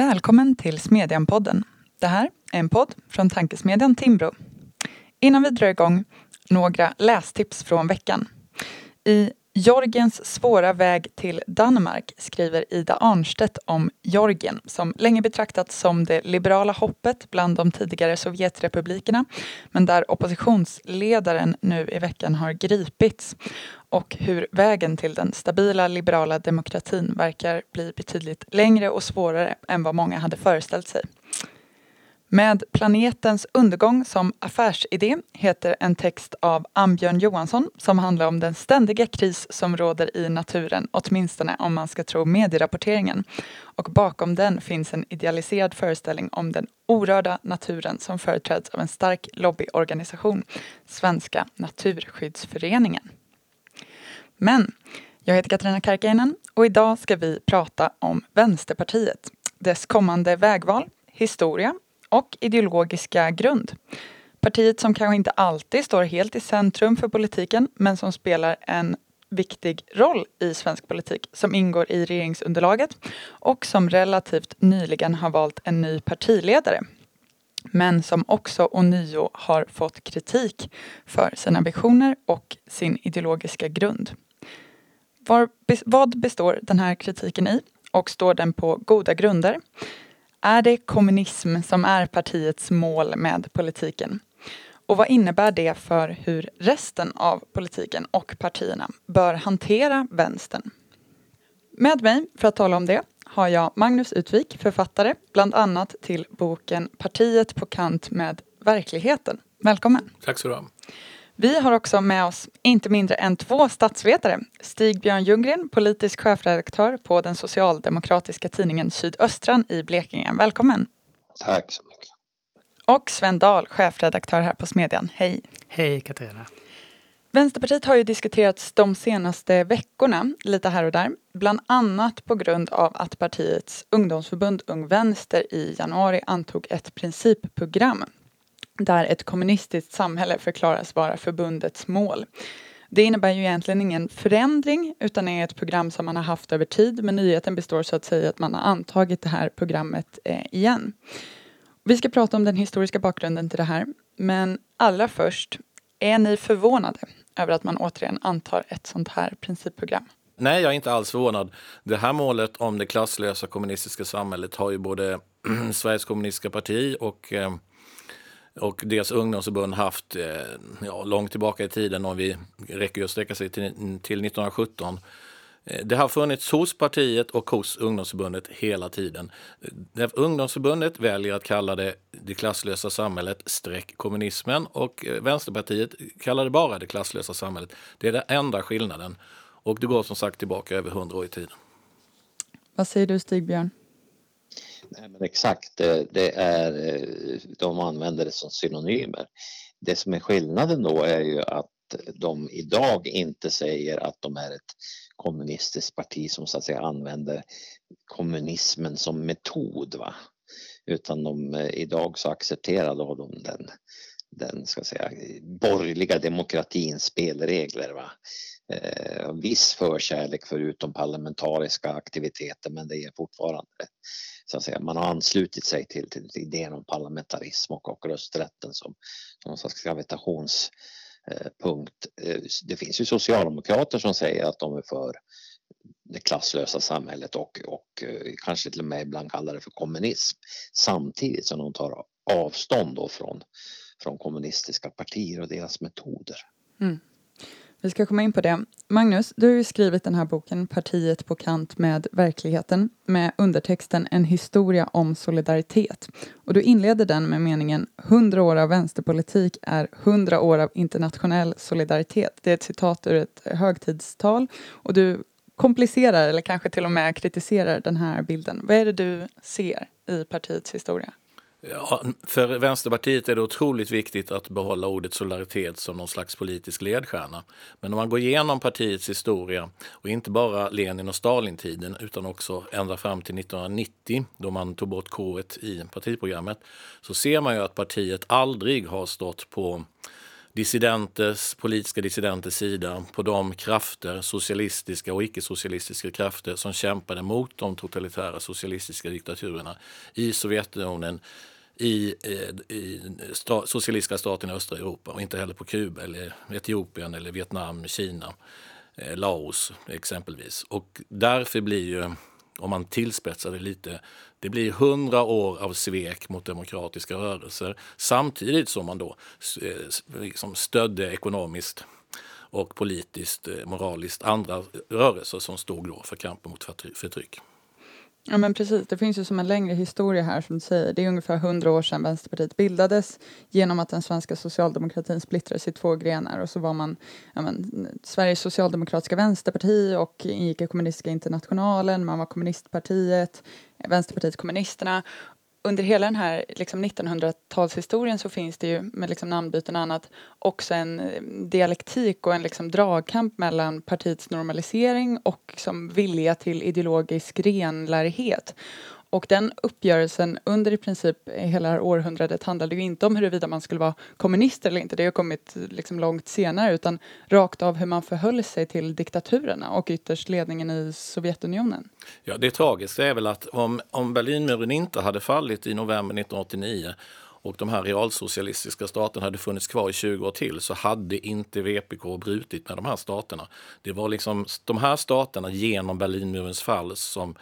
Välkommen till Smedjan-podden. Det här är en podd från tankesmedjan Timbro. Innan vi drar igång, några lästips från veckan. I Georgiens svåra väg till Danmark skriver Ida Arnstedt om Georgien som länge betraktats som det liberala hoppet bland de tidigare Sovjetrepublikerna men där oppositionsledaren nu i veckan har gripits och hur vägen till den stabila liberala demokratin verkar bli betydligt längre och svårare än vad många hade föreställt sig. Med planetens undergång som affärsidé heter en text av Ambjörn Johansson som handlar om den ständiga kris som råder i naturen, åtminstone om man ska tro medierapporteringen. Och bakom den finns en idealiserad föreställning om den orörda naturen som företräds av en stark lobbyorganisation, Svenska Naturskyddsföreningen. Men jag heter Katarina Karkiainen och idag ska vi prata om Vänsterpartiet, dess kommande vägval, historia och ideologiska grund. Partiet som kanske inte alltid står helt i centrum för politiken men som spelar en viktig roll i svensk politik som ingår i regeringsunderlaget och som relativt nyligen har valt en ny partiledare. Men som också ånyo har fått kritik för sina visioner och sin ideologiska grund. Var, vad består den här kritiken i och står den på goda grunder? Är det kommunism som är partiets mål med politiken? Och vad innebär det för hur resten av politiken och partierna bör hantera vänstern? Med mig för att tala om det har jag Magnus Utvik, författare bland annat till boken Partiet på kant med verkligheten. Välkommen! Tack så du ha. Vi har också med oss inte mindre än två statsvetare. Stig-Björn Ljunggren, politisk chefredaktör på den socialdemokratiska tidningen Sydöstran i Blekinge. Välkommen! Tack så mycket. Och Sven Dahl, chefredaktör här på Smedjan. Hej! Hej Katarina! Vänsterpartiet har ju diskuterats de senaste veckorna, lite här och där. Bland annat på grund av att partiets ungdomsförbund Ung Vänster i januari antog ett principprogram där ett kommunistiskt samhälle förklaras vara förbundets mål. Det innebär ju egentligen ingen förändring utan är ett program som man har haft över tid men nyheten består så att säga att man har antagit det här programmet eh, igen. Vi ska prata om den historiska bakgrunden till det här men allra först, är ni förvånade över att man återigen antar ett sånt här principprogram? Nej, jag är inte alls förvånad. Det här målet om det klasslösa kommunistiska samhället har ju både Sveriges kommunistiska parti och eh, och deras ungdomsförbund haft eh, ja, långt tillbaka i tiden, om vi räcker att sträcka sig till, till 1917. Eh, det har funnits hos partiet och hos ungdomsförbundet hela tiden. Eh, ungdomsförbundet väljer att kalla det det klasslösa samhället streck kommunismen och eh, Vänsterpartiet kallar det bara det klasslösa samhället. Det är den enda skillnaden och det går som sagt tillbaka över hundra år i tiden. Vad säger du Stig-Björn? Nej, men exakt, det är, eh, de använder det som synonymer. Det som är skillnaden då är ju att de idag inte säger att de är ett kommunistiskt parti som så att säga använder kommunismen som metod. Va? Utan de, eh, idag så accepterar de den, den ska säga, borgerliga demokratins spelregler. Va? Eh, viss förkärlek för utomparlamentariska aktiviteter men det är fortfarande så att säga, man har anslutit sig till, till idén om parlamentarism och, och rösträtten som, som någon slags gravitationspunkt. Eh, eh, det finns ju socialdemokrater som säger att de är för det klasslösa samhället och, och eh, kanske till och med ibland kallar det för kommunism samtidigt som de tar avstånd då från, från kommunistiska partier och deras metoder. Mm. Vi ska komma in på det. Magnus, du har ju skrivit den här boken Partiet på kant med verkligheten med undertexten En historia om solidaritet. Och du inleder den med meningen 100 år av vänsterpolitik är 100 år av internationell solidaritet. Det är ett citat ur ett högtidstal och du komplicerar eller kanske till och med kritiserar den här bilden. Vad är det du ser i partiets historia? Ja, för Vänsterpartiet är det otroligt viktigt att behålla ordet solidaritet som någon slags politisk ledstjärna. Men om man går igenom partiets historia, och inte bara Lenin och Stalin-tiden utan också ända fram till 1990 då man tog bort K i partiprogrammet, så ser man ju att partiet aldrig har stått på dissidenters, politiska dissidenters sida på de krafter, socialistiska och icke-socialistiska krafter som kämpade mot de totalitära socialistiska diktaturerna i Sovjetunionen, i, i sta, socialistiska staterna i östra Europa och inte heller på Kuba, eller Etiopien, eller Vietnam, Kina, eh, Laos exempelvis. Och därför blir ju, om man tillspetsar det lite, det blir hundra år av svek mot demokratiska rörelser samtidigt som man då eh, liksom stödde ekonomiskt och politiskt, eh, moraliskt andra rörelser som stod då för kampen mot förtryck. Ja men precis, det finns ju som en längre historia här som du säger. Det är ungefär hundra år sedan Vänsterpartiet bildades genom att den svenska socialdemokratin splittrades i två grenar och så var man ja, men, Sveriges socialdemokratiska vänsterparti och ingick i kommunistiska internationalen, man var kommunistpartiet, Vänsterpartiet kommunisterna under hela den här liksom 1900-talshistorien så finns det ju med liksom namnbyten och annat också en eh, dialektik och en liksom dragkamp mellan partiets normalisering och som vilja till ideologisk renlärighet. Och den uppgörelsen under i princip hela det här århundradet handlade ju inte om huruvida man skulle vara kommunist eller inte, det har kommit liksom långt senare, utan rakt av hur man förhöll sig till diktaturerna och ytterst ledningen i Sovjetunionen. Ja, det tragiska är väl att om, om Berlinmuren inte hade fallit i november 1989 och de här realsocialistiska staterna hade funnits kvar i 20 år till så hade inte VPK brutit med de här staterna. Det var liksom de här staterna genom Berlinmurens fall som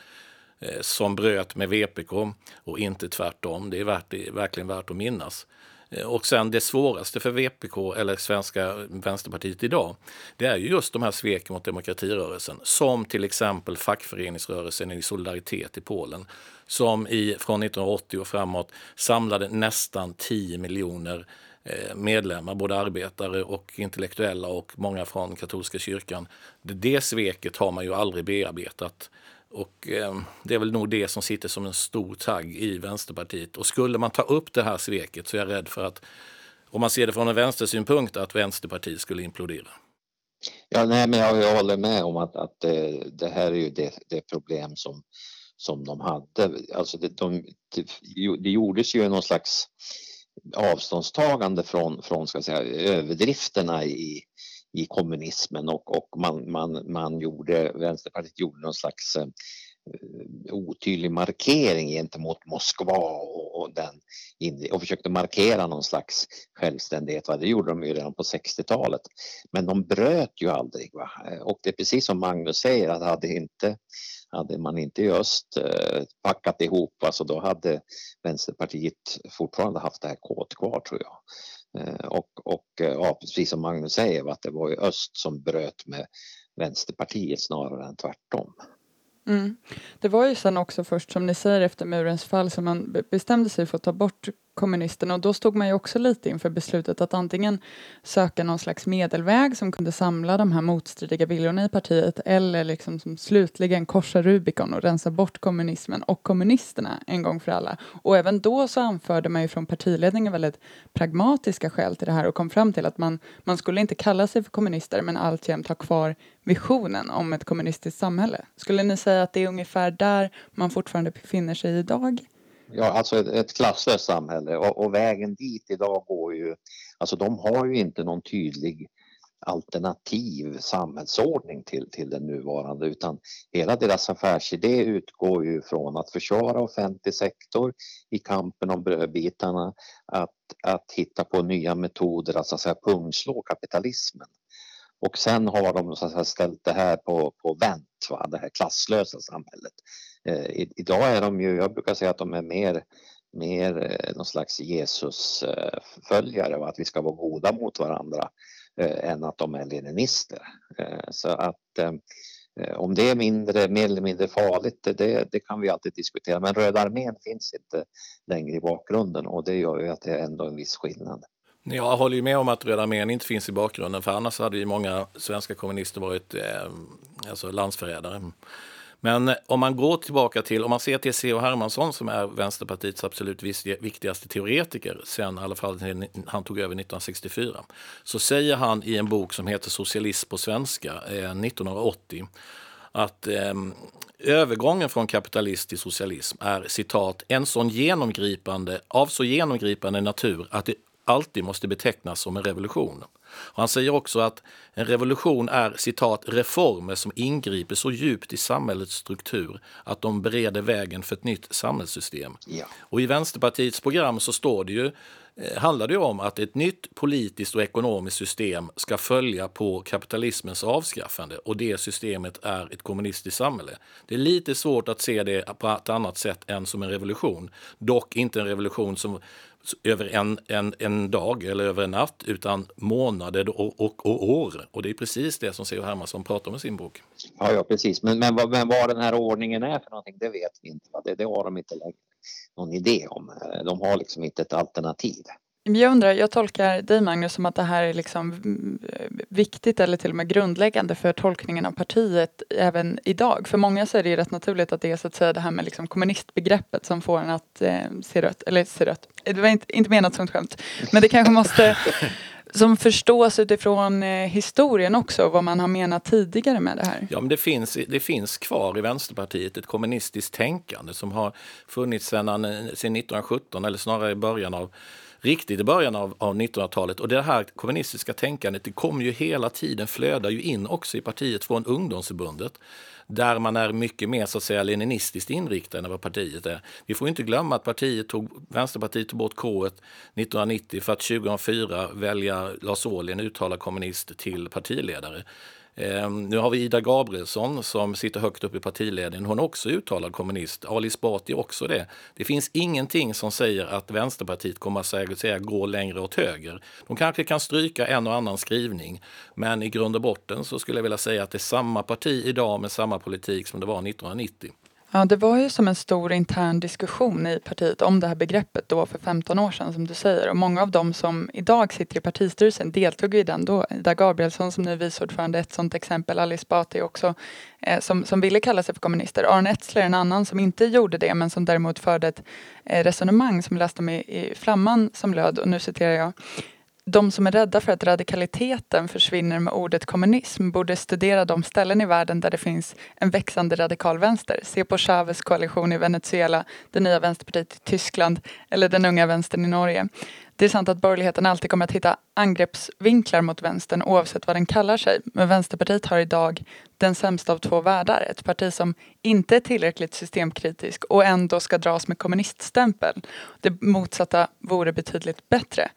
Eh, som bröt med VPK och inte tvärtom. Det är, värt, det är verkligen värt att minnas. Eh, och sen det svåraste för VPK, eller svenska Vänsterpartiet idag, det är ju just de här sveken mot demokratirörelsen. Som till exempel fackföreningsrörelsen i Solidaritet i Polen. Som i, från 1980 och framåt samlade nästan 10 miljoner eh, medlemmar, både arbetare och intellektuella och många från katolska kyrkan. Det sveket har man ju aldrig bearbetat. Och eh, det är väl nog det som sitter som en stor tagg i Vänsterpartiet. Och skulle man ta upp det här sveket så är jag rädd för att, om man ser det från en vänstersynpunkt, att Vänsterpartiet skulle implodera. Ja, nej, men jag, jag håller med om att, att det, det här är ju det, det, problem som, som de hade. Alltså det, de, det, det gjordes ju någon slags avståndstagande från, från ska säga, överdrifterna i, i kommunismen och, och man, man, man gjorde, Vänsterpartiet gjorde någon slags eh, otydlig markering gentemot Moskva och, och, den, och försökte markera någon slags självständighet. Det gjorde de ju redan på 60-talet. Men de bröt ju aldrig. Va? Eh, och det är precis som Magnus säger att hade, inte, hade man inte i öst eh, packat ihop, alltså då hade Vänsterpartiet fortfarande haft det här kåt kvar tror jag. Eh, och, och eh, ja, precis som Magnus säger, att det var ju öst som bröt med Vänsterpartiet snarare än tvärtom. Mm. Det var ju sen också först som ni säger efter murens fall som man bestämde sig för att ta bort kommunisterna och då stod man ju också lite inför beslutet att antingen söka någon slags medelväg som kunde samla de här motstridiga viljorna i partiet eller liksom som slutligen korsa Rubicon och rensa bort kommunismen och kommunisterna en gång för alla. Och även då så anförde man ju från partiledningen väldigt pragmatiska skäl till det här och kom fram till att man, man skulle inte kalla sig för kommunister men alltjämt ha kvar visionen om ett kommunistiskt samhälle. Skulle ni säga att det är ungefär där man fortfarande befinner sig idag? Ja, alltså ett, ett klasslöst samhälle och, och, vägen dit idag går ju, alltså de har ju inte någon tydlig alternativ samhällsordning till, till den nuvarande utan hela deras affärsidé utgår ju från att försvara offentlig sektor i kampen om brödbitarna, att, att hitta på nya metoder att, så att säga, pungslå kapitalismen. Och sen har de så att säga, ställt det här på, på vänt, va? det här klasslösa samhället. Eh, idag är de ju, jag brukar säga att de är mer, mer eh, någon slags Jesusföljare och att vi ska vara goda mot varandra eh, än att de är leninister. Eh, så att eh, eh, om det är mindre, mer eller mindre farligt, det, det kan vi alltid diskutera. Men Röda armén finns inte längre i bakgrunden och det gör ju att det är ändå en viss skillnad. Jag håller ju med om att Röda armén inte finns i bakgrunden för annars hade ju många svenska kommunister varit eh, alltså landsförrädare. Men om man går tillbaka till, om man ser till C.H. Hermansson som är Vänsterpartiets absolut viktigaste teoretiker sen i alla fall han tog över 1964, så säger han i en bok som heter Socialism på svenska eh, 1980 att eh, övergången från kapitalist till socialism är citat en sån genomgripande, av så genomgripande natur att det alltid måste betecknas som en revolution. Och han säger också att en revolution är citat reformer som ingriper så djupt i samhällets struktur att de bereder vägen för ett nytt samhällssystem. Ja. Och i Vänsterpartiets program så står det ju Eh, handlar det om att ett nytt politiskt och ekonomiskt system ska följa på kapitalismens avskaffande och det systemet är ett kommunistiskt samhälle. Det är lite svårt att se det på ett annat sätt än som en revolution. Dock inte en revolution som över en, en, en dag eller över en natt utan månader och, och, och år. Och det är precis det som C.H. Hermansson pratar om i sin bok. Ja, ja precis. Men, men, vad, men vad den här ordningen är för någonting, det vet vi inte. Det, det har de inte längre någon idé om. De har liksom inte ett alternativ. Jag undrar, jag tolkar dig Magnus som att det här är liksom viktigt eller till och med grundläggande för tolkningen av partiet även idag. För många så är det ju rätt naturligt att det är så att säga det här med liksom kommunistbegreppet som får en att eh, se rött, eller se rött. Det var inte, inte menat som ett skämt. Men det kanske måste som förstås utifrån eh, historien också, vad man har menat tidigare med det här. Ja, men det finns, det finns kvar i Vänsterpartiet ett kommunistiskt tänkande som har funnits sedan, sedan 1917 eller snarare i början av riktigt i början av, av 1900-talet. Och det här kommunistiska tänkandet det kommer ju hela tiden, flödar ju in också i partiet från ungdomsförbundet där man är mycket mer så att säga leninistiskt inriktad än vad partiet är. Vi får inte glömma att partiet tog, Vänsterpartiet tog bort K 1990 för att 2004 välja Lars Ohly, en uttalad kommunist, till partiledare. Ehm, nu har vi Ida Gabrielsson som sitter högt upp i partiledningen. Hon är också uttalad kommunist. Ali Esbati är också det. Det finns ingenting som säger att Vänsterpartiet kommer att säga, gå längre åt höger. De kanske kan stryka en och annan skrivning, men i grund och botten så skulle jag vilja säga att det är samma parti idag med samma politik som det var 1990. Ja, det var ju som en stor intern diskussion i partiet om det här begreppet då för 15 år sedan som du säger. Och många av dem som idag sitter i partistyrelsen deltog i den då. Ida Gabrielsson som nu är vice ordförande ett sådant exempel. Alice Bati också eh, som, som ville kalla sig för kommunister. Aron Etzler en annan som inte gjorde det men som däremot förde ett eh, resonemang som läste om i, i Flamman som löd, och nu citerar jag de som är rädda för att radikaliteten försvinner med ordet kommunism borde studera de ställen i världen där det finns en växande radikal vänster. Se på Chavez koalition i Venezuela, det nya vänsterpartiet i Tyskland eller den unga vänstern i Norge. Det är sant att borgerligheten alltid kommer att hitta angreppsvinklar mot vänstern oavsett vad den kallar sig. Men Vänsterpartiet har idag den sämsta av två världar. Ett parti som inte är tillräckligt systemkritisk och ändå ska dras med kommuniststämpel. Det motsatta vore betydligt bättre.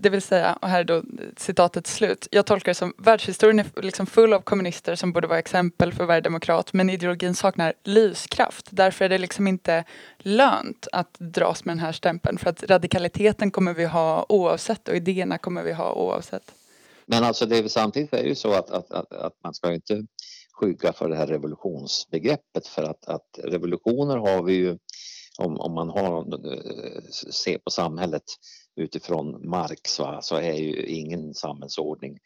Det vill säga, och här är då citatet slut. Jag tolkar det som världshistorien är liksom full av kommunister som borde vara exempel för varje demokrat men ideologin saknar lyskraft. Därför är det liksom inte lönt att dras med den här stämpeln för att radikaliteten kommer vi ha oavsett och idéerna kommer vi ha oavsett. Men alltså det är samtidigt är det ju så att, att, att, att man ska inte skygga för det här revolutionsbegreppet för att, att revolutioner har vi ju om, om man har, eh, ser på samhället utifrån Marx va, så är ju ingen samhällsordning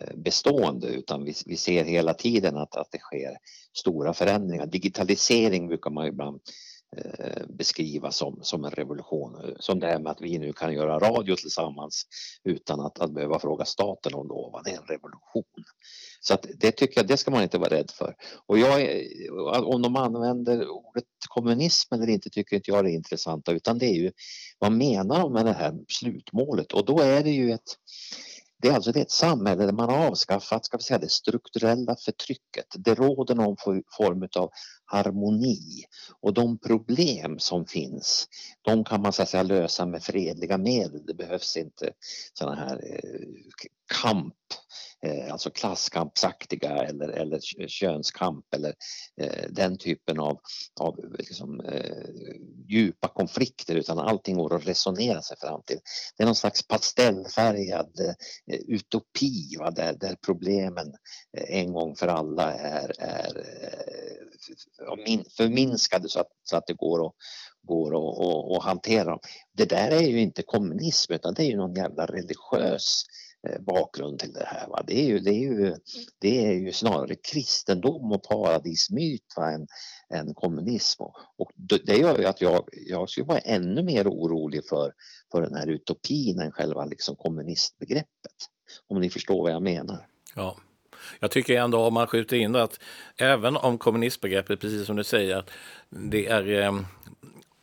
eh, bestående utan vi, vi ser hela tiden att, att det sker stora förändringar. Digitalisering brukar man ibland Eh, beskriva som, som en revolution. Som det här med att vi nu kan göra radio tillsammans utan att, att behöva fråga staten om lov. Det är en revolution. Så att det tycker jag, det ska man inte vara rädd för. Och jag, om de använder ordet kommunism eller inte tycker inte jag är intressanta utan det är ju vad menar de med det här slutmålet? Och då är det ju ett det är alltså ett samhälle där man har avskaffat ska vi säga, det strukturella förtrycket. Det råder någon form av harmoni och de problem som finns de kan man så att säga lösa med fredliga medel. Det behövs inte sådana här eh, kamp eh, alltså klasskampsaktiga eller, eller könskamp eller eh, den typen av, av liksom, djupa konflikter utan allting går att resonera sig fram till. Det är någon slags pastellfärgad utopi va, där, där problemen en gång för alla är, är förminskade så att, så att det går att går att, att, att hantera dem. Det där är ju inte kommunism utan det är ju någon jävla religiös eh, bakgrund till det här. Va? Det, är ju, det, är ju, det är ju snarare kristendom och paradismyt va? Än, än kommunism. Och det gör ju att jag, jag skulle vara ännu mer orolig för, för den här utopin än själva liksom kommunistbegreppet. Om ni förstår vad jag menar. Ja. Jag tycker ändå om man skjuter in det att även om kommunistbegreppet, precis som du säger, det är eh,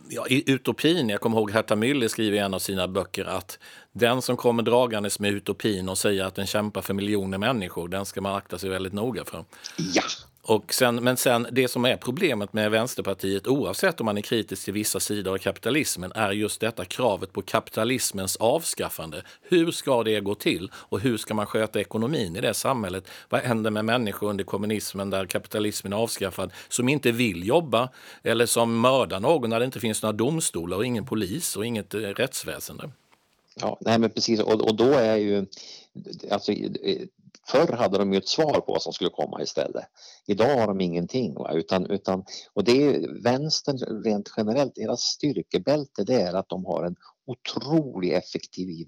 ja, i utopin, jag kommer ihåg Herta Müller skriver i en av sina böcker att den som kommer dragandes med utopin och säger att den kämpar för miljoner människor, den ska man akta sig väldigt noga för. Ja, och sen, men sen det som är problemet med Vänsterpartiet, oavsett om man är kritisk till vissa sidor av kapitalismen, är just detta kravet på kapitalismens avskaffande. Hur ska det gå till och hur ska man sköta ekonomin i det samhället? Vad händer med människor under kommunismen där kapitalismen är avskaffad som inte vill jobba eller som mördar någon när det inte finns några domstolar och ingen polis och inget eh, rättsväsende? ja nej men precis och, och då är ju alltså, Förr hade de ju ett svar på vad som skulle komma istället. Idag har de ingenting. Va? Utan, utan, och det är vänstern rent generellt, deras styrkebälte det är att de har en otroligt effektiv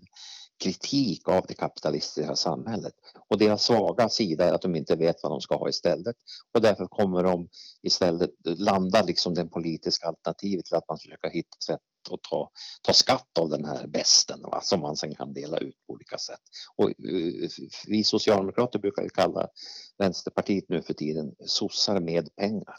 kritik av det kapitalistiska samhället. Och deras svaga sida är att de inte vet vad de ska ha istället. Och därför kommer de istället landa liksom det politiska alternativet till att man försöker hitta sätt att ta, ta skatt av den här besten va, som man sen kan dela ut på olika sätt. Och eh, vi socialdemokrater brukar kalla Vänsterpartiet nu för tiden sossar med pengar.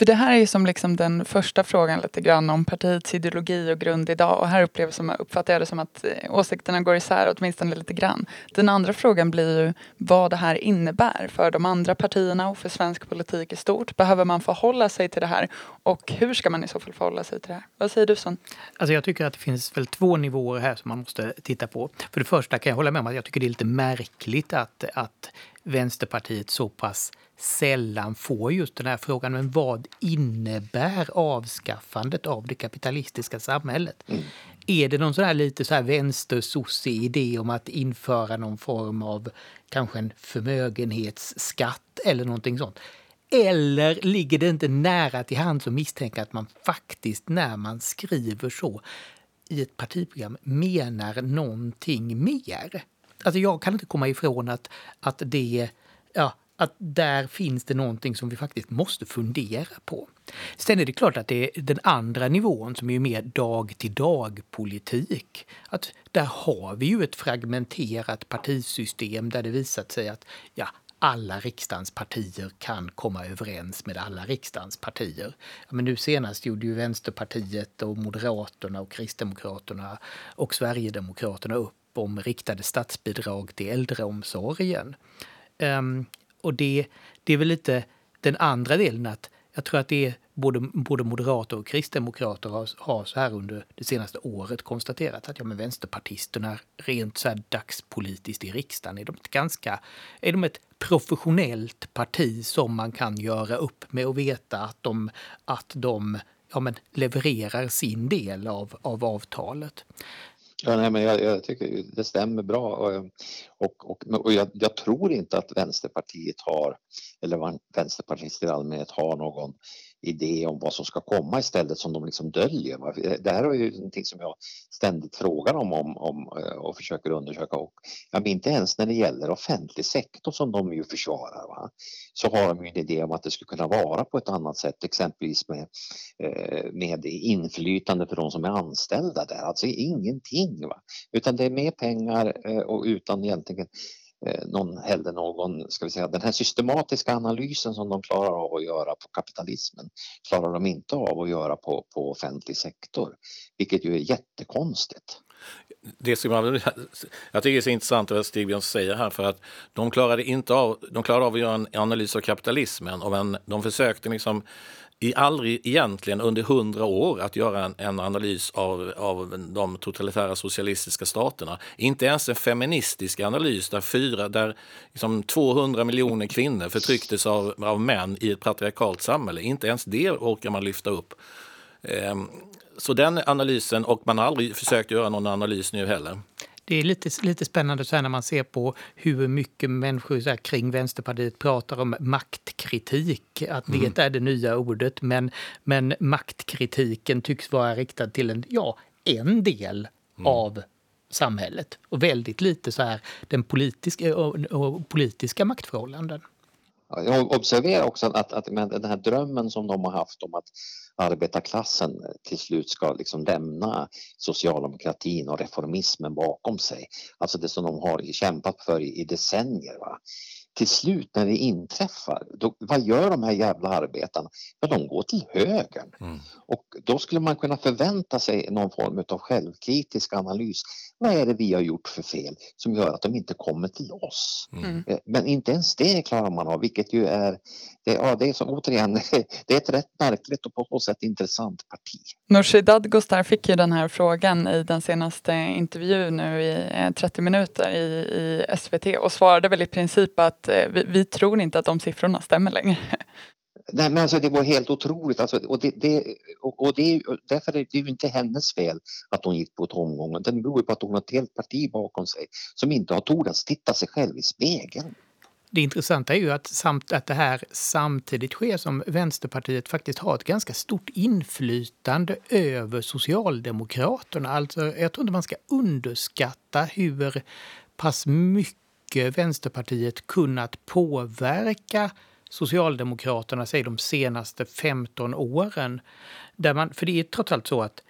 För det här är ju som liksom den första frågan lite grann om partiets ideologi och grund idag. Och här upplever som, uppfattar jag det som att eh, åsikterna går isär åtminstone lite grann. Den andra frågan blir ju vad det här innebär för de andra partierna och för svensk politik i stort. Behöver man förhålla sig till det här? Och hur ska man i så fall förhålla sig till det här? Vad säger du Son? Alltså jag tycker att det finns väl två nivåer här som man måste titta på. För det första kan jag hålla med om att jag tycker det är lite märkligt att, att Vänsterpartiet så pass sällan får just den här frågan. Men vad innebär avskaffandet av det kapitalistiska samhället? Mm. Är det någon sån här lite så här vänstersossig idé om att införa någon form av kanske en förmögenhetsskatt eller någonting sånt? Eller ligger det inte nära till hands att misstänka att man faktiskt när man skriver så i ett partiprogram menar någonting mer? Alltså jag kan inte komma ifrån att, att det ja, att där finns det någonting som vi faktiskt måste fundera på. Sen är det klart att det är den andra nivån som är mer dag till dag politik. Att där har vi ju ett fragmenterat partisystem där det visat sig att ja, alla riksdagens partier kan komma överens med alla riksdagens partier. Ja, men nu senast gjorde ju Vänsterpartiet och Moderaterna och Kristdemokraterna och Sverigedemokraterna upp om riktade statsbidrag till äldreomsorgen. Um, och det, det är väl lite den andra delen att jag tror att det är både, både moderater och kristdemokrater har, har så här under det senaste året konstaterat att ja, men vänsterpartisterna rent så här dagspolitiskt i riksdagen är de ett ganska, är de ett professionellt parti som man kan göra upp med och veta att de, att de ja, men levererar sin del av, av avtalet. Ja, nej, men jag, jag, tycker det stämmer bra och, eh, och, och, och jag, jag, tror inte att Vänsterpartiet har, eller vänsterpartister i allmänhet har någon idé om vad som ska komma istället som de liksom döljer. Det här är ju någonting som jag ständigt frågar om, om, om och försöker undersöka. Och, ja, inte ens när det gäller offentlig sektor som de ju försvarar va? så har de ju en idé om att det skulle kunna vara på ett annat sätt, exempelvis med, eh, med inflytande för de som är anställda där. Alltså ingenting. Va? Utan det är mer pengar eh, och utan egentligen Eh, någon heller någon, ska vi säga, den här systematiska analysen som de klarar av att göra på kapitalismen klarar de inte av att göra på, på offentlig sektor, vilket ju är jättekonstigt. Det ska man, jag tycker det är så intressant vad Stigbjörn säger här för att de klarade inte av, de klarade av att göra en analys av kapitalismen men de försökte liksom i aldrig egentligen under hundra år att göra en, en, analys av, av de totalitära socialistiska staterna. Inte ens en feministisk analys där, fyra, där liksom 200 miljoner kvinnor förtrycktes av, av män i ett patriarkalt samhälle. Inte ens det orkar man lyfta upp. Ehm, så den analysen, och man har aldrig försökt göra någon analys nu heller det är lite, lite spännande så när man ser på hur mycket människor så här, kring Vänsterpartiet pratar om maktkritik. Att mm. det är det nya ordet. Men, men maktkritiken tycks vara riktad till en, ja, en del mm. av samhället. Och väldigt lite så här den politiska, och, och politiska maktförhållanden. Jag observerar också att, att den här drömmen som de har haft om att arbetarklassen till slut ska liksom lämna socialdemokratin och reformismen bakom sig. Alltså det som de har kämpat för i, i decennier. Va? Till slut när det inträffar, då, vad gör de här jävla arbetarna? Ja, de går till högern. Mm. Och då skulle man kunna förvänta sig någon form av självkritisk analys. Vad är det vi har gjort för fel som gör att de inte kommer till oss? Mm. Eh, men inte ens det klarar man av, vilket ju är, det, ja, det är så, återigen, det är ett rätt märkligt och på något sätt intressant parti. Nooshi Dadgostar fick ju den här frågan i den senaste intervjun nu i 30 eh, minuter i, i SVT och svarade väl i princip att vi, vi tror inte att de siffrorna stämmer längre. Nej, men alltså det var helt otroligt. Alltså, och det, det, och, och det, därför är det ju inte hennes fel att hon gick på tomgång. Det beror på att hon har ett helt parti bakom sig som inte har tordas titta sig själv i spegeln. Det intressanta är ju att, samt, att det här samtidigt sker som Vänsterpartiet faktiskt har ett ganska stort inflytande över Socialdemokraterna. Alltså, jag tror inte man ska underskatta hur pass mycket Eh, Vänsterpartiet kunnat påverka Socialdemokraterna säg de senaste 15 åren. Där man, för det är trots allt så att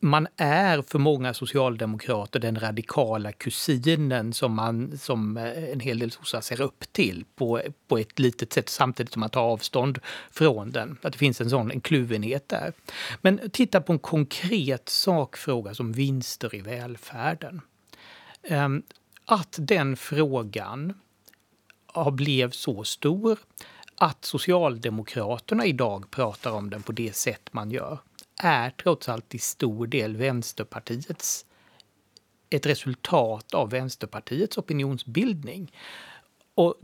man är för många socialdemokrater den radikala kusinen som, man, som eh, en hel del sossar ser upp till på, på ett litet sätt samtidigt som man tar avstånd från den. Att det finns en sån en kluvenhet där. Men titta på en konkret sakfråga som vinster i välfärden. Ehm, att den frågan blev så stor att Socialdemokraterna idag pratar om den på det sätt man gör är trots allt till stor del Vänsterpartiets ett resultat av Vänsterpartiets opinionsbildning. Och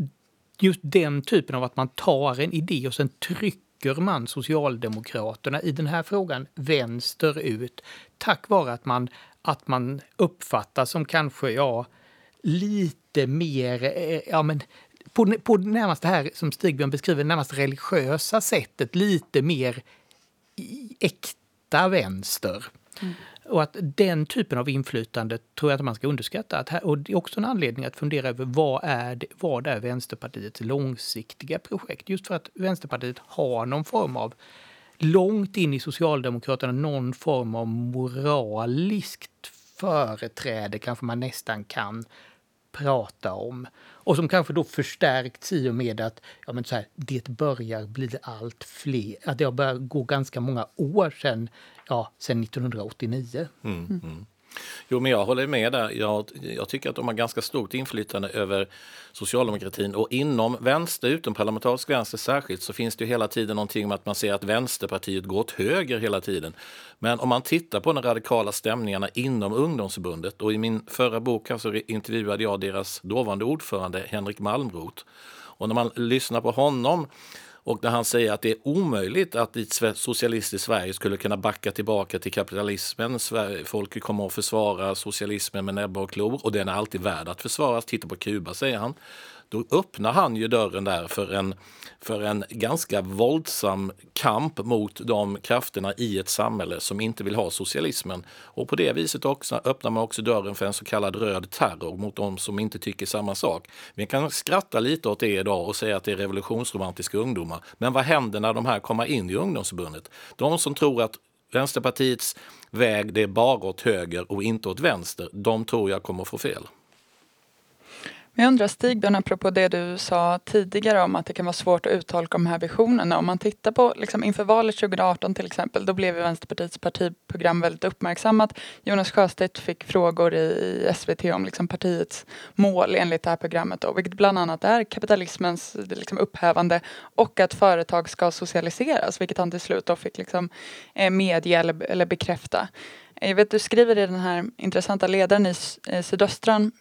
just den typen av att man tar en idé och sen trycker man Socialdemokraterna i den här frågan vänsterut tack vare att man, att man uppfattas som kanske, ja, lite mer, eh, ja men på, på närmast det här som Stigbjörn beskriver, närmast religiösa sättet lite mer äkta vänster. Mm. Och att den typen av inflytande tror jag att man ska underskatta. Att här, och det är också en anledning att fundera över vad är, det, vad är Vänsterpartiets långsiktiga projekt? Just för att Vänsterpartiet har någon form av, långt in i Socialdemokraterna, någon form av moraliskt företräde kanske man nästan kan prata om. Och som kanske då förstärkts i och med att ja, men så här, det börjar bli allt fler. Att det har börjat gå ganska många år sedan, ja, sedan 1989. Mm, mm. Jo, men jag håller med där. Jag, jag, tycker att de har ganska stort inflytande över socialdemokratin och inom vänster, utomparlamentarisk vänster särskilt, så finns det hela tiden någonting med att man ser att Vänsterpartiet går åt höger hela tiden. Men om man tittar på de radikala stämningarna inom ungdomsförbundet och i min förra bok så intervjuade jag deras dåvarande ordförande Henrik Malmroth. Och när man lyssnar på honom och när han säger att det är omöjligt att i ett socialistiskt Sverige skulle kunna backa tillbaka till kapitalismen. Folk kommer att försvara socialismen med näbbar och klor och den är alltid värd att försvaras. Titta på Kuba, säger han. Då öppnar han ju dörren där för en för en ganska våldsam kamp mot de krafterna i ett samhälle som inte vill ha socialismen. Och på det viset också öppnar man också dörren för en så kallad röd terror mot de som inte tycker samma sak. Vi kan skratta lite åt det idag och säga att det är revolutionsromantiska ungdomar. Men vad händer när de här kommer in i ungdomsförbundet? De som tror att Vänsterpartiets väg det är bara åt höger och inte åt vänster, de tror jag kommer få fel. Jag undrar Stigbjörn, apropå det du sa tidigare om att det kan vara svårt att uttolka de här visionerna. Om man tittar på liksom inför valet 2018 till exempel, då blev Vänsterpartiets partiprogram väldigt uppmärksammat. Jonas Sjöstedt fick frågor i SVT om liksom partiets mål enligt det här programmet, då, vilket bland annat är kapitalismens liksom upphävande och att företag ska socialiseras, vilket han till slut då fick liksom, eh, medge eller, eller bekräfta. Jag vet, du skriver i den här intressanta ledaren i eh, Sydöstran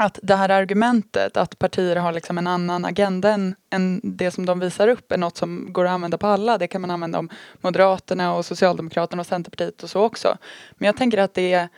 att det här argumentet att partier har liksom en annan agenda än, än, det som de visar upp är något som går att använda på alla. Det kan man använda om Moderaterna och Socialdemokraterna och Centerpartiet och så också. Men jag tänker att det är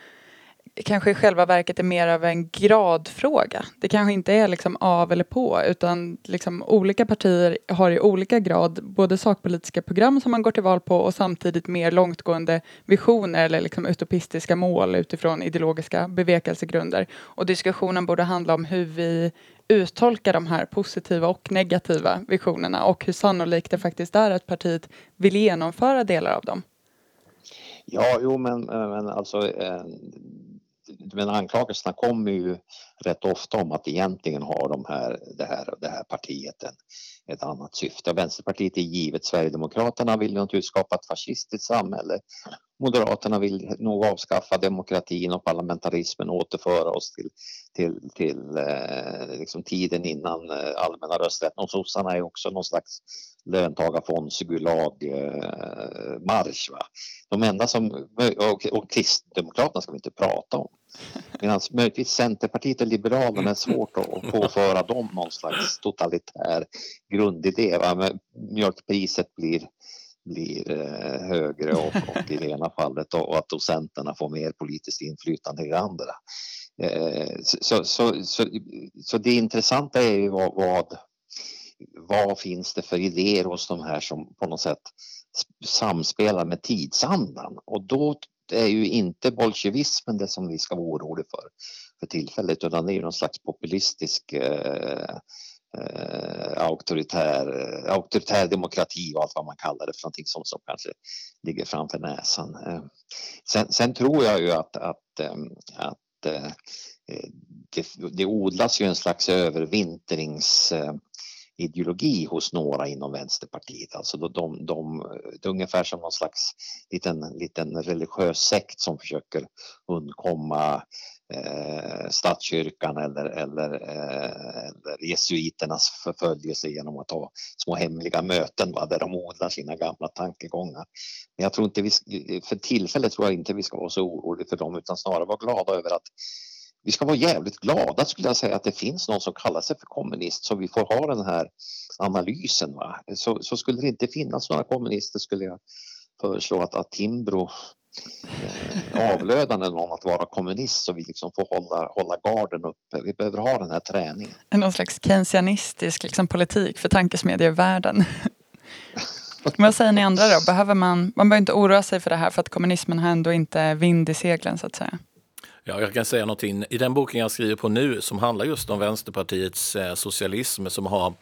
kanske i själva verket är mer av en gradfråga. Det kanske inte är liksom av eller på utan liksom olika partier har i olika grad både sakpolitiska program som man går till val på och samtidigt mer långtgående visioner eller liksom utopistiska mål utifrån ideologiska bevekelsegrunder. Och diskussionen borde handla om hur vi uttolkar de här positiva och negativa visionerna och hur sannolikt det faktiskt är att partiet vill genomföra delar av dem. Ja, jo men, men alltså eh, men anklagelserna kommer ju rätt ofta om att egentligen har de här, det, här, det här partiet en, ett annat syfte. Vänsterpartiet är givet, Sverigedemokraterna vill naturligtvis skapa ett fascistiskt samhälle. Moderaterna vill nog avskaffa demokratin och parlamentarismen och återföra oss till, till, till eh, liksom tiden innan eh, allmänna rösträtten. Och sossarna är också någon slags löntagarfondsgulag-marsch. Eh, De enda som, och, och Kristdemokraterna ska vi inte prata om. Medan möjligtvis Centerpartiet och Liberalerna är svårt att påföra dem någon slags totalitär grundidé. Va? Mjölkpriset blir, blir eh, högre och, och i det ena fallet och att docenterna får mer politiskt inflytande i det andra. Eh, så, så, så, så, det intressanta är ju vad, vad, vad finns det för idéer hos de här som på något sätt samspelar med tidsandan och då är ju inte bolsjevismen det som vi ska vara oroliga för för tillfället utan det är ju någon slags populistisk eh, eh, auktoritär, eh, auktoritär demokrati och allt vad man kallar det för någonting som, som kanske ligger framför näsan. Eh, sen, sen, tror jag ju att, att, eh, att eh, det, det odlas ju en slags övervintrings ideologi hos några inom Vänsterpartiet. Alltså de, de, de, det är ungefär som någon slags liten, liten religiös sekt som försöker undkomma eh, statskyrkan eller, eller, eh, eller jesuiternas förföljelse genom att ha små hemliga möten va, där de odlar sina gamla tankegångar. Men jag tror inte vi, för tillfället tror jag inte vi ska vara så oroliga för dem utan snarare vara glada över att vi ska vara jävligt glada skulle jag säga att det finns någon som kallar sig för kommunist så vi får ha den här analysen. Va? Så, så skulle det inte finnas några kommunister skulle jag föreslå att, att Timbro eh, avlönar någon att vara kommunist så vi liksom får hålla, hålla garden uppe. Vi behöver ha den här träningen. Någon slags keynesianistisk liksom, politik för tankesmedjevärlden. Vad säger ni andra då? Behöver man, man behöver inte oroa sig för det här för att kommunismen har ändå inte vind i seglen så att säga? Ja, jag kan säga någonting. I den boken jag skriver på nu som handlar just om Vänsterpartiets eh, socialism som har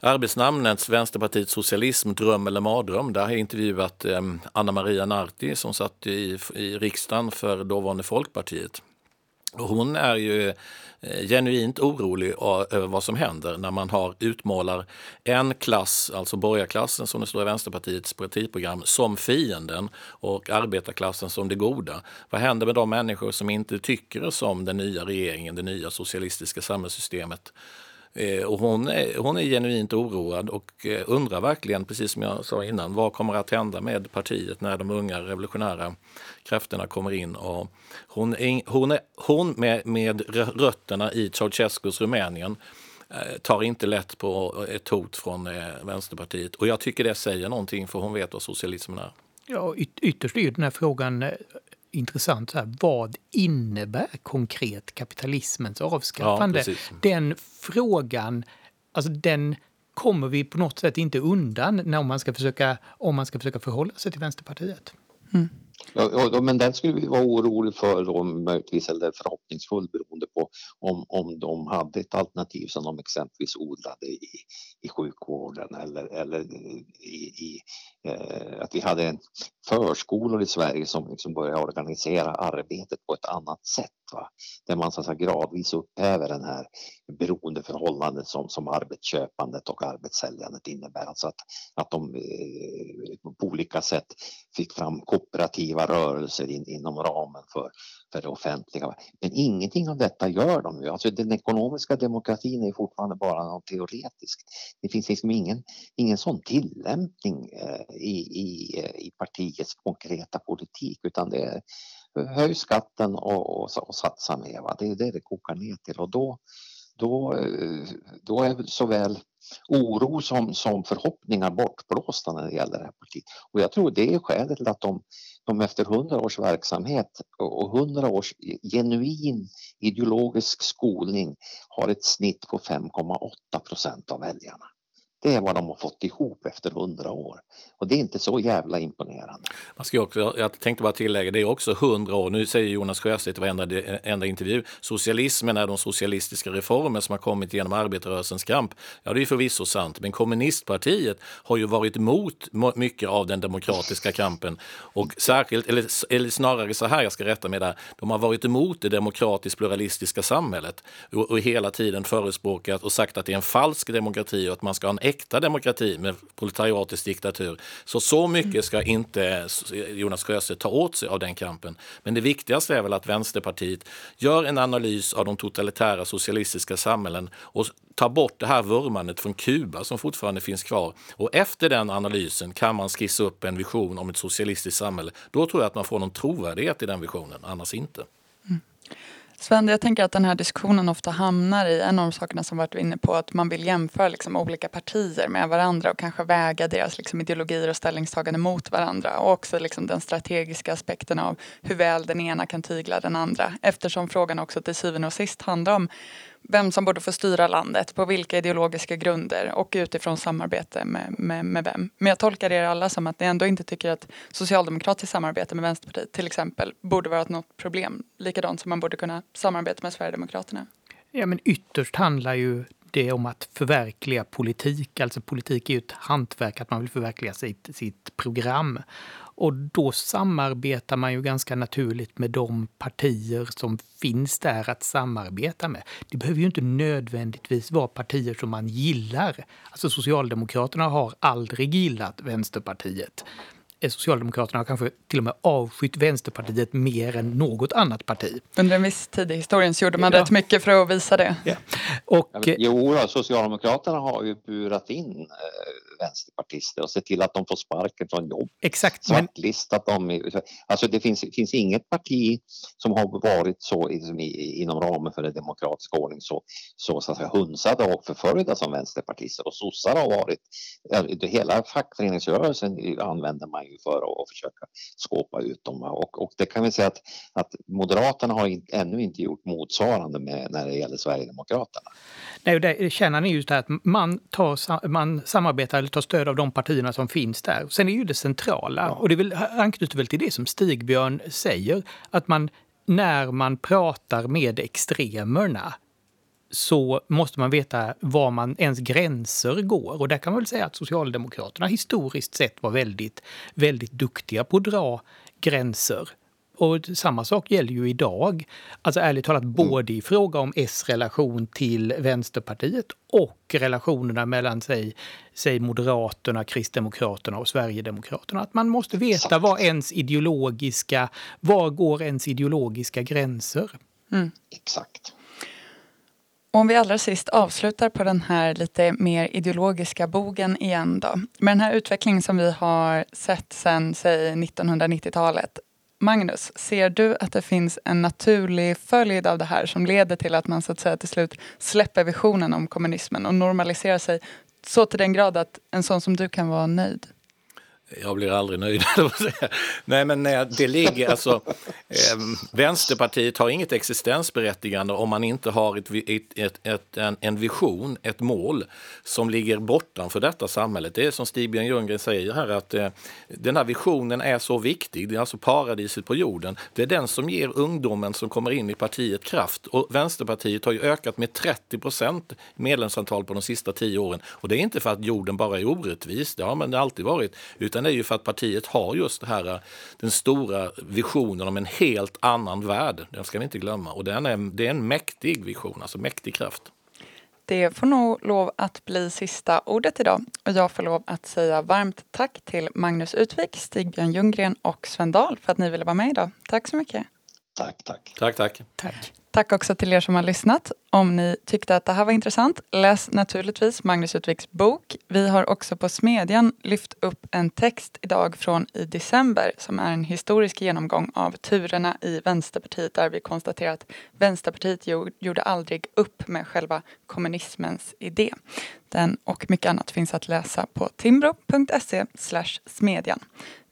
arbetsnamnet Vänsterpartiet socialism, dröm eller mardröm. Där har jag intervjuat eh, Anna Maria Narti som satt i, i riksdagen för dåvarande Folkpartiet. Och hon är ju eh, genuint orolig över vad som händer när man har utmålar en klass, alltså borgarklassen som det står i Vänsterpartiets partiprogram, som fienden och arbetarklassen som det goda. Vad händer med de människor som inte tycker som den nya regeringen, det nya socialistiska samhällssystemet? Eh, och hon, är, hon är genuint oroad och eh, undrar verkligen, precis som jag sa innan, vad kommer att hända med partiet när de unga revolutionära krafterna kommer in. Och hon, är, hon, är, hon med, med rötterna i Ceausescus Rumänien eh, tar inte lätt på ett hot från Vänsterpartiet. Och jag tycker det säger någonting, för hon vet vad socialismen är. Ja, yt ytterst är ju den här frågan intressant. Så här, vad innebär konkret kapitalismens avskaffande? Ja, den frågan, alltså den kommer vi på något sätt inte undan när man ska försöka, om man ska försöka förhålla sig till Vänsterpartiet. Mm. Ja, men den skulle vi vara oroliga för då möjligtvis eller förhoppningsfull beroende på om, om de hade ett alternativ som de exempelvis odlade i, i sjukvården eller, eller i, i eh, att vi hade förskolor i Sverige som liksom började organisera arbetet på ett annat sätt. Va? Där man så att säga, gradvis upphäver den här beroendeförhållandet som, som arbetsköpandet och arbetssäljandet innebär. Alltså att, att de eh, på olika sätt fick fram kooperativa rörelser in, inom ramen för, för det offentliga. Men ingenting av detta gör de ju. Alltså den ekonomiska demokratin är fortfarande bara något teoretiskt. Det finns liksom ingen, ingen sån tillämpning eh, i, i, eh, i partiets konkreta politik utan det är höj skatten och, och, och satsa mer. Va? Det är det det kokar ner till och då, då, eh, då är såväl oro som, som förhoppningar bortblåsta när det gäller det här partiet. Och jag tror det är skälet till att de, de efter hundra års verksamhet och hundra års genuin ideologisk skolning har ett snitt på 5,8 procent av väljarna. Det är vad de har fått ihop efter hundra år. Och det är inte så jävla imponerande. Man ska också, jag tänkte bara tillägga, det är också hundra år. Nu säger Jonas Sjöstedt i varenda, enda intervju, socialismen är de socialistiska reformer som har kommit genom arbetarrörelsens kamp. Ja, det är förvisso sant, men kommunistpartiet har ju varit emot mycket av den demokratiska kampen. Och särskilt, eller, eller snarare så här, jag ska rätta mig där, de har varit emot det demokratiskt pluralistiska samhället och, och hela tiden förespråkat och sagt att det är en falsk demokrati och att man ska ha en äkta demokrati med proletariatisk diktatur. Så så mycket ska inte Jonas Sjöstedt ta åt sig av den kampen. Men det viktigaste är väl att Vänsterpartiet gör en analys av de totalitära socialistiska samhällen och tar bort det här vurmandet från Kuba som fortfarande finns kvar. Och efter den analysen kan man skissa upp en vision om ett socialistiskt samhälle. Då tror jag att man får någon trovärdighet i den visionen, annars inte. Mm. Sven, jag tänker att den här diskussionen ofta hamnar i en av de sakerna som varit inne på att man vill jämföra liksom olika partier med varandra och kanske väga deras liksom ideologier och ställningstaganden mot varandra. Och också liksom den strategiska aspekten av hur väl den ena kan tygla den andra. Eftersom frågan också till syvende och sist handlar om vem som borde få styra landet, på vilka ideologiska grunder och utifrån samarbete med, med, med vem. Men jag tolkar er alla som att ni ändå inte tycker att socialdemokratiskt samarbete med Vänsterpartiet till exempel borde vara något problem. Likadant som man borde kunna samarbeta med Sverigedemokraterna. Ja, men ytterst handlar ju det om att förverkliga politik. Alltså politik är ju ett hantverk, att man vill förverkliga sitt, sitt program. Och då samarbetar man ju ganska naturligt med de partier som finns där att samarbeta med. Det behöver ju inte nödvändigtvis vara partier som man gillar. Alltså Socialdemokraterna har aldrig gillat Vänsterpartiet. Socialdemokraterna har kanske till och med avskytt Vänsterpartiet mer än något annat parti. Under en viss tid i historien så gjorde man ja. rätt mycket för att visa det. Ja. Och, ja, jo, Socialdemokraterna har ju burat in eh, vänsterpartister och sett till att de får sparken från jobb. Exakt. Svartlistat men... dem. Alltså det finns, finns inget parti som har varit så liksom, i, inom ramen för den demokratiska ordning så, så, så att säga, hunsade och förföljda som vänsterpartister och sossar har varit. Hela fackföreningsrörelsen använder man ju för att, att försöka skåpa ut dem och, och det kan vi säga att, att Moderaterna har in, ännu inte gjort motsvarande med, när det gäller Sverigedemokraterna. Nej, det, kärnan är just det att man, tar, man samarbetar tar stöd av de partierna som finns där. Sen är ju det centrala, ja. och det anknyter väl till det som Stigbjörn säger, att man när man pratar med extremerna så måste man veta var man ens gränser går. Och där kan man väl säga att Socialdemokraterna historiskt sett var väldigt, väldigt duktiga på att dra gränser. Och samma sak gäller ju idag. Alltså ärligt talat mm. både i fråga om S relation till Vänsterpartiet och relationerna mellan sig, sig Moderaterna, Kristdemokraterna och Sverigedemokraterna. Att man måste veta var ens ideologiska, var går ens ideologiska gränser. Mm. Exakt. Om vi allra sist avslutar på den här lite mer ideologiska bogen igen då. Med den här utvecklingen som vi har sett sedan, säg 1990-talet. Magnus, ser du att det finns en naturlig följd av det här som leder till att man så att säga till slut släpper visionen om kommunismen och normaliserar sig så till den grad att en sån som du kan vara nöjd? Jag blir aldrig nöjd. nej, men nej, det ligger alltså. Eh, Vänsterpartiet har inget existensberättigande om man inte har ett, ett, ett, ett, en, en vision, ett mål som ligger bortanför detta samhället. Det är som Stig-Björn Ljunggren säger här att eh, den här visionen är så viktig. Det är alltså paradiset på jorden. Det är den som ger ungdomen som kommer in i partiet kraft. Och Vänsterpartiet har ju ökat med 30 procent medlemsantal på de sista tio åren. Och det är inte för att jorden bara är orättvis. Det har man alltid varit. Utan det är ju för att partiet har just det här, den stora visionen om en helt annan värld. Den ska vi inte glömma. Och den är, det är en mäktig vision, alltså mäktig kraft. Det får nog lov att bli sista ordet idag. Och jag får lov att säga varmt tack till Magnus Utvik, Stig-Björn Ljunggren och Sven Dahl för att ni ville vara med idag. Tack så mycket. Tack, tack. Tack, tack. Tack. Tack också till er som har lyssnat. Om ni tyckte att det här var intressant, läs naturligtvis Magnus Utviks bok. Vi har också på Smedjan lyft upp en text idag från i december som är en historisk genomgång av turerna i Vänsterpartiet där vi konstaterar att Vänsterpartiet gjorde aldrig upp med själva kommunismens idé. Den och mycket annat finns att läsa på timbro.se smedjan.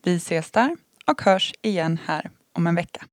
Vi ses där och hörs igen här om en vecka.